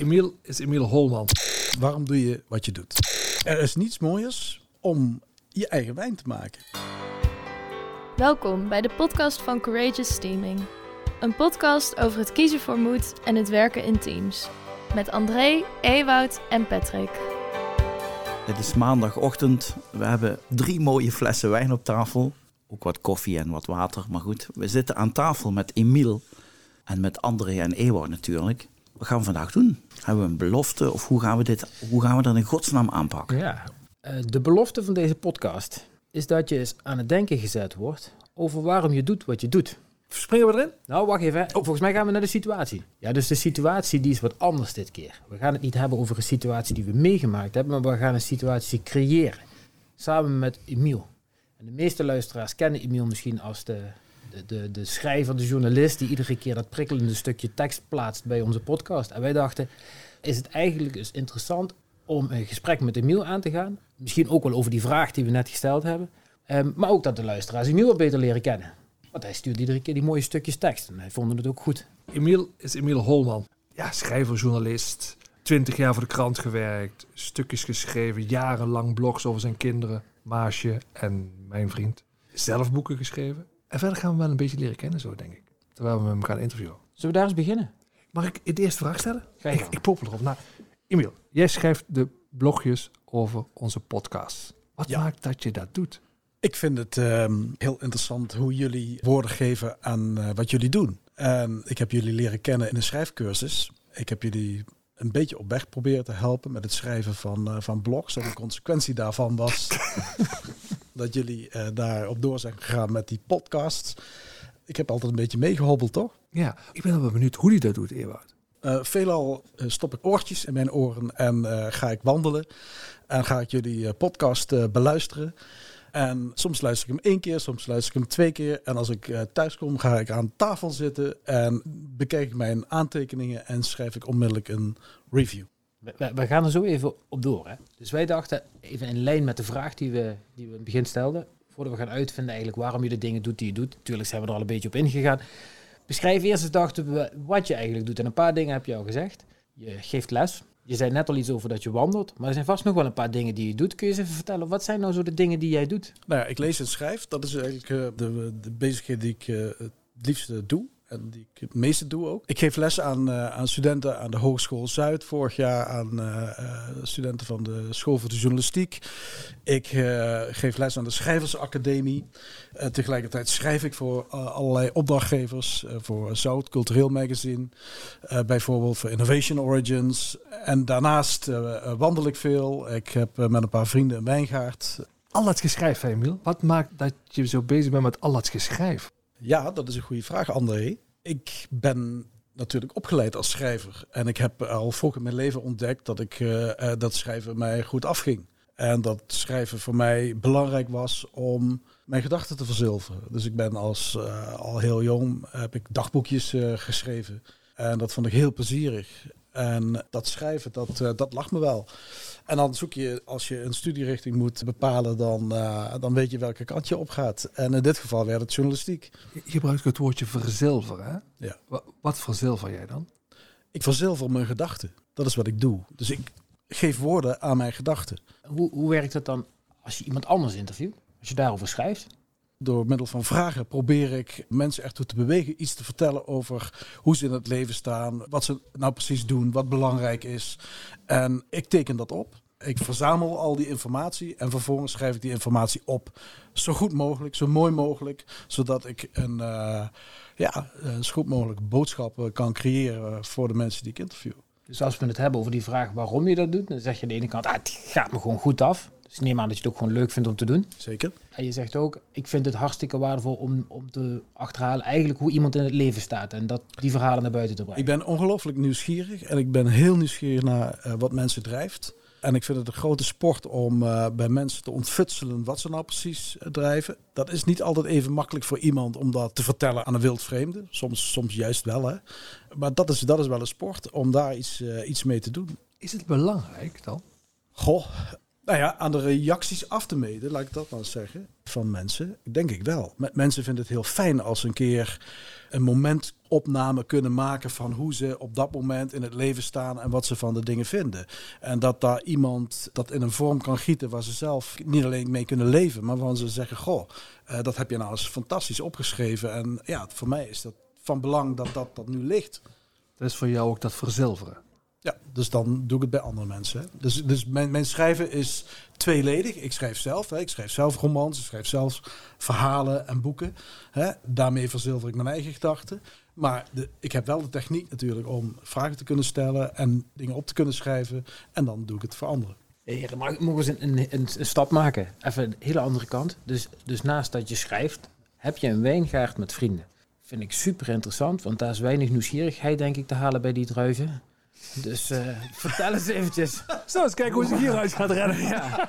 Emiel is Emiel Holman. Waarom doe je wat je doet? Er is niets mooiers om je eigen wijn te maken. Welkom bij de podcast van Courageous Steaming. Een podcast over het kiezen voor moed en het werken in teams. Met André, Ewoud en Patrick. Het is maandagochtend. We hebben drie mooie flessen wijn op tafel. Ook wat koffie en wat water. Maar goed, we zitten aan tafel met Emiel en met André en Ewout natuurlijk. Wat gaan we vandaag doen? Hebben we een belofte of hoe gaan we dit, hoe gaan we dat in godsnaam aanpakken? Ja, eh, de belofte van deze podcast is dat je eens aan het denken gezet wordt over waarom je doet wat je doet. Springen we erin? Nou, wacht even. Oh, volgens mij gaan we naar de situatie. Ja, dus de situatie die is wat anders dit keer. We gaan het niet hebben over een situatie die we meegemaakt hebben, maar we gaan een situatie creëren. Samen met Emiel. En de meeste luisteraars kennen Emiel misschien als de, de, de, schrijver, de journalist die iedere keer dat prikkelende stukje tekst plaatst bij onze podcast. En wij dachten, is het eigenlijk eens interessant om een gesprek met Emiel aan te gaan. Misschien ook wel over die vraag die we net gesteld hebben. Ehm, maar ook dat de luisteraars Emiel wat beter leren kennen. Want hij stuurt iedere keer die mooie stukjes tekst. En hij vonden het ook goed. Emiel is Emiel Holman. Ja, schrijver, journalist. Twintig jaar voor de krant gewerkt. Stukjes geschreven. Jarenlang blogs over zijn kinderen. Maasje en mijn vriend. Zelf boeken geschreven. En verder gaan we wel een beetje leren kennen zo, denk ik. Terwijl we hem gaan interviewen. Zullen we daar eens beginnen? Mag ik de eerste vraag stellen? Ik, ik popel erop. Nou, Emiel, jij schrijft de blogjes over onze podcast. Wat Ja. maakt dat je dat doet? Ik vind het ehm, heel interessant hoe jullie woorden geven aan eh, wat jullie doen. En ik heb jullie leren kennen in een schrijfcursus. Ik heb jullie een beetje op weg proberen te helpen met het schrijven van, eh, van blogs. En de consequentie daarvan was dat jullie eh, daarop door zijn gegaan met die podcasts. Ik heb altijd een beetje meegehobbeld, toch? Ja, ik ben wel benieuwd hoe hij dat doet, Ewout. Eh, veelal eh, stop ik oortjes in mijn oren en ga ik wandelen. En ga ik jullie podcast beluisteren. En soms luister ik hem één keer, soms luister ik hem twee keer. En als ik eh, thuis kom, ga ik aan tafel zitten en bekijk ik mijn aantekeningen en schrijf ik onmiddellijk een review. We, gaan er zo even op door. Hè? Dus wij dachten, even in lijn met de vraag die we, die we in het begin stelden. Voordat we gaan uitvinden eigenlijk waarom je de dingen doet die je doet. Natuurlijk zijn we er al een beetje op ingegaan. Beschrijf eerst eens, dachten we, wat je eigenlijk doet. En een paar dingen heb je al gezegd. Je geeft les. Je zei net al iets over dat je wandelt. Maar er zijn vast nog wel een paar dingen die je doet. Kun je eens even vertellen, wat zijn nou zo de dingen die jij doet? Nou ja, ik lees en schrijf. Dat is eigenlijk eh, de, de bezigheid die ik eh, het liefste doe. En die ik het meeste doe ook. Ik geef les aan, eh, aan studenten aan de Hogeschool Zuid. Vorig jaar aan eh, eh, studenten van de School voor de Journalistiek. Ik geef les aan de Schrijversacademie. Tegelijkertijd schrijf ik voor allerlei opdrachtgevers. voor Zout, Cultureel Magazine. bijvoorbeeld voor Innovation Origins. En daarnaast wandel ik veel. Ik heb met een paar vrienden een wijngaard. Al dat geschrijf, Emiel. Wat maakt dat je zo bezig bent met al dat geschrijf? Ja, dat is een goede vraag, André. Ik ben natuurlijk opgeleid als schrijver. En ik heb al vroeg in mijn leven ontdekt dat ik eh, eh, dat schrijven mij goed afging. En dat schrijven voor mij belangrijk was om mijn gedachten te verzilveren. Dus ik ben als eh, al heel jong heb ik dagboekjes geschreven. En dat vond ik heel plezierig. En dat schrijven, dat, eh, dat lag me wel. En dan zoek je, als je een studierichting moet bepalen, dan, eh, dan weet je welke kant je op gaat. En in dit geval werd het journalistiek. Je gebruikt het woordje verzilveren, hè? Ja. Wa- Wat verzilver jij dan? Ik verzilver mijn gedachten. Dat is wat ik doe. Dus ik geef woorden aan mijn gedachten. Hoe, hoe werkt het dan als je iemand anders interviewt? Als je daarover schrijft? Door middel van vragen probeer ik mensen ertoe te bewegen iets te vertellen over hoe ze in het leven staan, wat ze nou precies doen, wat belangrijk is. En ik teken dat op. Ik verzamel al die informatie en vervolgens schrijf ik die informatie op. Zo goed mogelijk, zo mooi mogelijk, zodat ik een, eh, ja, zo goed mogelijk boodschap kan creëren voor de mensen die ik interview. Dus als we het hebben over die vraag waarom je dat doet, dan zeg je aan de ene kant, ah, het gaat me gewoon goed af. Dus ik neem aan dat je het ook gewoon leuk vindt om te doen. Zeker. En je zegt ook, ik vind het hartstikke waardevol om, om te achterhalen eigenlijk hoe iemand in het leven staat. En dat die verhalen naar buiten te brengen. Ik ben ongelooflijk nieuwsgierig en ik ben heel nieuwsgierig naar eh, wat mensen drijft. En ik vind het een grote sport om eh, bij mensen te ontfutselen wat ze nou precies eh, drijven. Dat is niet altijd even makkelijk voor iemand om dat te vertellen aan een wildvreemde. Soms, soms juist wel, hè. Maar dat is, dat is wel een sport om daar iets, iets mee te doen. Is het belangrijk dan? Goh, Nou ja, aan de reacties af te meten, laat ik dat maar zeggen, van mensen, denk ik wel. Mensen vinden het heel fijn als ze een keer een momentopname kunnen maken van hoe ze op dat moment in het leven staan en wat ze van de dingen vinden. En dat daar iemand dat in een vorm kan gieten waar ze zelf niet alleen mee kunnen leven, maar waarvan ze zeggen, goh, uh, dat heb je nou eens fantastisch opgeschreven. En ja, voor mij is dat van belang dat dat, dat nu ligt. Dat is voor jou ook dat verzilveren. Ja, dus dan doe ik het bij andere mensen. Dus, dus mijn, mijn schrijven is tweeledig. Ik schrijf zelf. Hè. Ik schrijf zelf romans. Ik schrijf zelfs verhalen en boeken. Hè. Daarmee verzilver ik mijn eigen gedachten. Maar de, ik heb wel de techniek natuurlijk om vragen te kunnen stellen en dingen op te kunnen schrijven. En dan doe ik het voor anderen. Heren, maar mogen we een, een, een, een, stap maken? Even een hele andere kant. Dus, dus naast dat je schrijft, heb je een wijngaard met vrienden. Vind ik super interessant, want daar is weinig nieuwsgierigheid, denk ik, te halen bij die druiven. Dus uh, vertel eens eventjes. Zo, eens kijken hoe ze hieruit gaat redden. Ja.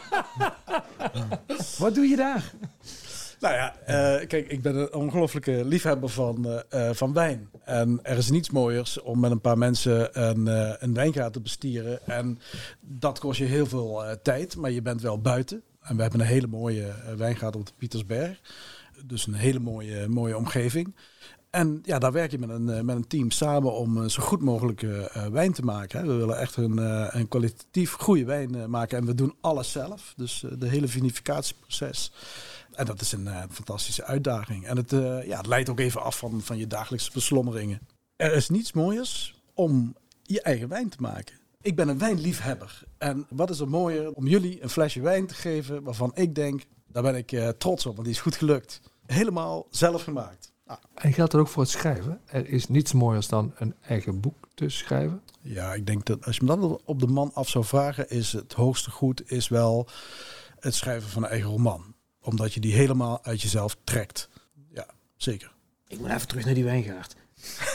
Wat doe je daar? Nou ja, uh, kijk, ik ben een ongelofelijke liefhebber van, uh, van wijn. En er is niets mooiers om met een paar mensen een, uh, een wijngaard te bestieren. En dat kost je heel veel tijd, maar je bent wel buiten. En we hebben een hele mooie wijngaard op de Pietersberg. Dus een hele mooie, mooie omgeving. En ja, daar werk je met een, met een team samen om zo goed mogelijk uh, wijn te maken. We willen echt een, een kwalitatief goede wijn maken. En we doen alles zelf. Dus de hele vinificatieproces. En dat is een fantastische uitdaging. En het, ja, het leidt ook even af van, van je dagelijkse beslommeringen. Er is niets mooiers om je eigen wijn te maken. Ik ben een wijnliefhebber. En wat is er mooier om jullie een flesje wijn te geven waarvan ik denk, daar ben ik trots op, want die is goed gelukt. Helemaal zelf gemaakt. En geldt dat ook voor het schrijven? Er is niets mooiers dan een eigen boek te schrijven? Ja, ik denk dat als je me dat op de man af zou vragen, is het hoogste goed is wel het schrijven van een eigen roman. Omdat je die helemaal uit jezelf trekt. Ja, zeker. Ik moet even terug naar die wijngaard.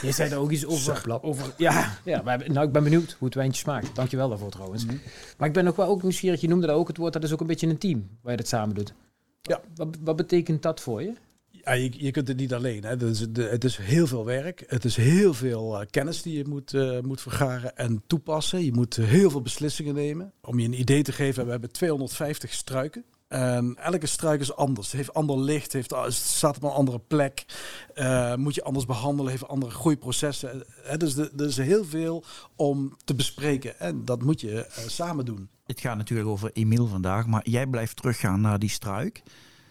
Je zei er ook iets over. over ja, ja maar, nou, ik ben benieuwd hoe het wijntje smaakt. Dankjewel daarvoor trouwens. Mm -hmm. Maar ik ben ook wel ook nieuwsgierig. Je noemde dat ook het woord. Dat is ook een beetje een team waar je dat samen doet. Ja. Wat, wat betekent dat voor je? Je, kunt het niet alleen. Hè. Dus de, het is heel veel werk. Het is heel veel uh, kennis die je moet, uh, moet vergaren en toepassen. Je moet heel veel beslissingen nemen. Om je een idee te geven, we hebben 250 struiken. En elke struik is anders. Het heeft ander licht, heeft, staat op een andere plek. Moet je anders behandelen, heeft andere groeiprocessen. Hè. Dus er is heel veel om te bespreken. En dat moet je samen doen. Het gaat natuurlijk over Emiel vandaag, maar jij blijft teruggaan naar die struik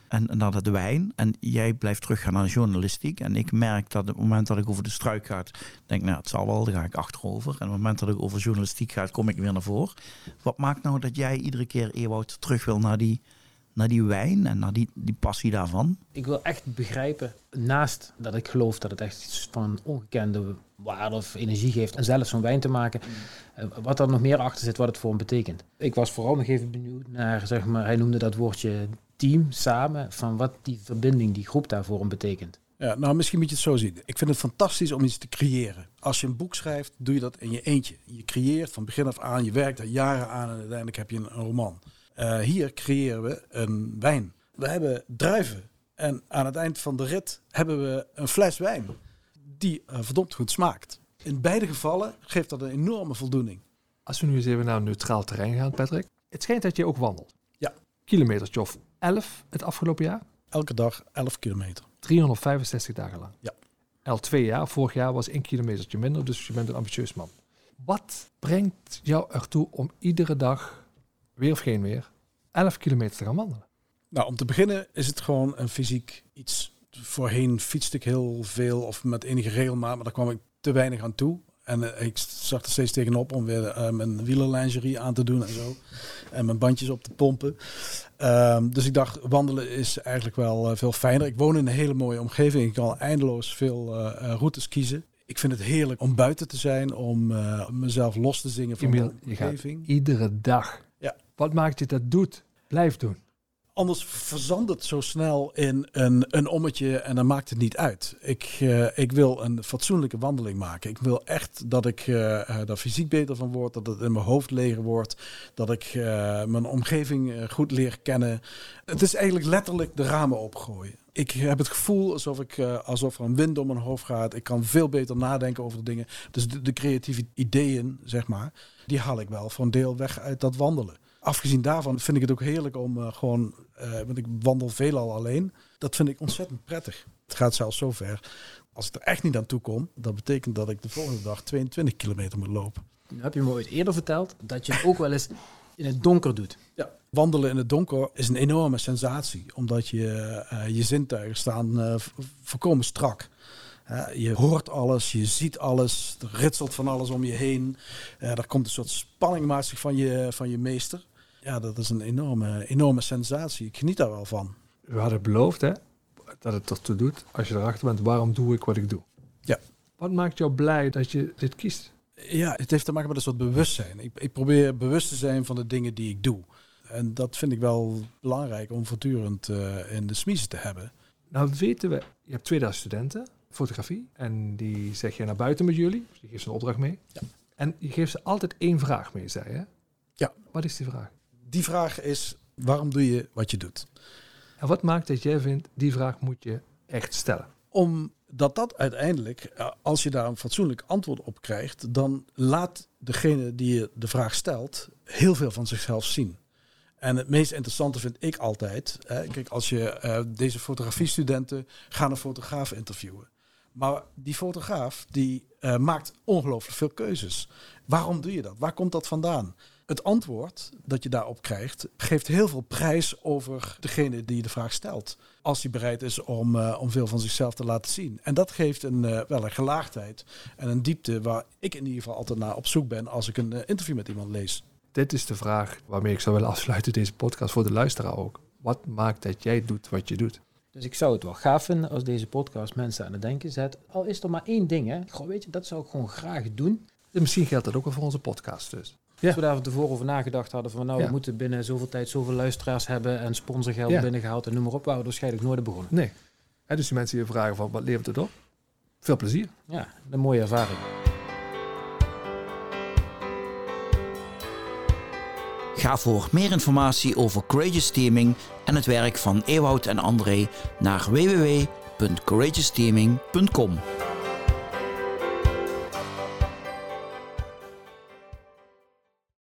en naar de wijn. En jij blijft teruggaan naar journalistiek. En ik merk dat op het moment dat ik over de struik ga, denk nou, het zal wel, dan ga ik achterover. En op het moment dat ik over journalistiek ga, kom ik weer naar voren. Wat maakt nou dat jij iedere keer, Ewout, terug wil naar die, naar die wijn en naar die, die passie daarvan? Ik wil echt begrijpen, naast dat ik geloof dat het echt iets van ongekende waarde of energie geeft en zelf zo'n wijn te maken, mm. wat er nog meer achter zit, wat het voor hem betekent. Ik was vooral nog even benieuwd naar, zeg maar, hij noemde dat woordje team samen van wat die verbinding, die groep daarvoor hem betekent. Ja, nou misschien moet je het zo zien. Ik vind het fantastisch om iets te creëren. Als je een boek schrijft, doe je dat in je eentje. Je creëert van begin af aan, je werkt er jaren aan en uiteindelijk heb je een, roman. Uh, hier creëren we een wijn. We hebben druiven en aan het eind van de rit hebben we een fles wijn die uh, verdomd goed smaakt. In beide gevallen geeft dat een enorme voldoening. Als we nu eens even naar een neutraal terrein gaan, Patrick. Het schijnt dat je ook wandelt. Ja. Kilometers of 11 het afgelopen jaar? Elke dag 11 kilometer. 365 dagen lang? Ja. Al twee jaar, vorig jaar was één kilometertje minder, dus je bent een ambitieus man. Wat brengt jou ertoe om iedere dag, weer of geen weer, 11 kilometer te gaan wandelen? Nou, om te beginnen is het gewoon een fysiek iets. Voorheen fietste ik heel veel of met enige regelmaat, maar daar kwam ik te weinig aan toe. En uh, ik zag er steeds tegenop om weer uh, mijn wielerlingerie aan te doen en zo. En mijn bandjes op te pompen. Um, dus ik dacht, wandelen is eigenlijk wel uh, veel fijner. Ik woon in een hele mooie omgeving. Ik kan eindeloos veel routes kiezen. Ik vind het heerlijk om buiten te zijn, om mezelf los te zingen van Emil, de omgeving. iedere dag. Ja. Wat maakt je dat doet? Blijf doen. Anders verzandt het zo snel in een, een ommetje en dan maakt het niet uit. Ik, uh, ik wil een fatsoenlijke wandeling maken. Ik wil echt dat ik uh, fysiek beter van word, dat het in mijn hoofd leger wordt, dat ik mijn omgeving goed leer kennen. Het is eigenlijk letterlijk de ramen opgooien. Ik heb het gevoel alsof, ik, alsof er een wind om mijn hoofd gaat. Ik kan veel beter nadenken over de dingen. Dus de, creatieve ideeën, zeg maar, die haal ik wel een deel weg uit dat wandelen afgezien daarvan vind ik het ook heerlijk om gewoon, uh, want ik wandel veelal alleen. Dat vind ik ontzettend prettig. Het gaat zelfs zo ver. Als ik er echt niet aan toe kom, dat betekent dat ik de volgende dag 22 kilometer moet lopen. Nu heb je me ooit eerder verteld dat je het ook wel eens in het donker doet. Ja, wandelen in het donker is een enorme sensatie, omdat je, uh, je zintuigen staan uh, volkomen strak. Uh, je hoort alles, je ziet alles, er ritselt van alles om je heen. er komt een soort spanning van je, van je meester. Ja, dat is een enorme, enorme sensatie. Ik geniet daar wel van. We hadden beloofd hè, dat het ertoe doet als je erachter bent, waarom doe ik wat ik doe? Ja. Wat maakt jou blij dat je dit kiest? Ja, het heeft te maken met een soort bewustzijn. Ik, ik probeer bewust te zijn van de dingen die ik doe. En dat vind ik wel belangrijk om voortdurend uh, in de smiezen te hebben. Nou weten we, je hebt 2000 studenten fotografie en die zeg je naar buiten met jullie. Dus je geeft ze een opdracht mee. Ja. En je geeft ze altijd één vraag mee, zei je? Ja. Wat is die vraag? Die vraag is, waarom doe je wat je doet? En wat maakt dat jij vindt, die vraag moet je echt stellen? Omdat dat uiteindelijk, als je daar een fatsoenlijk antwoord op krijgt, dan laat degene die je de vraag stelt heel veel van zichzelf zien. En het meest interessante vind ik altijd, hè, kijk, als je uh, deze fotografiestudenten gaan een fotograaf interviewen. Maar die fotograaf die uh, maakt ongelooflijk veel keuzes. Waarom doe je dat? Waar komt dat vandaan? Het antwoord dat je daarop krijgt, geeft heel veel prijs over degene die de vraag stelt. Als hij bereid is om, uh, om veel van zichzelf te laten zien. En dat geeft een, uh, wel een gelaagdheid en een diepte waar ik in ieder geval altijd naar op zoek ben als ik een uh, interview met iemand lees. Dit is de vraag waarmee ik zou willen afsluiten deze podcast voor de luisteraar ook. Wat maakt dat jij doet wat je doet? Dus ik zou het wel gaaf vinden als deze podcast mensen aan het denken zet. Al is er maar één ding, hè. Goh, weet je, dat zou ik gewoon graag doen. En misschien geldt dat ook wel voor onze podcast dus. Ja. Als we daar van tevoren over nagedacht hadden van nou, Ja. we moeten binnen zoveel tijd zoveel luisteraars hebben en sponsorgeld Ja. binnengehaald en noem maar op, waren we waarschijnlijk nooit begonnen. Nee. Hè, dus die mensen die vragen van wat levert het op? Veel plezier. Ja, een mooie ervaring. Ga voor meer informatie over Courageous Teaming en het werk van Ewout en André naar www.courageousteaming.com.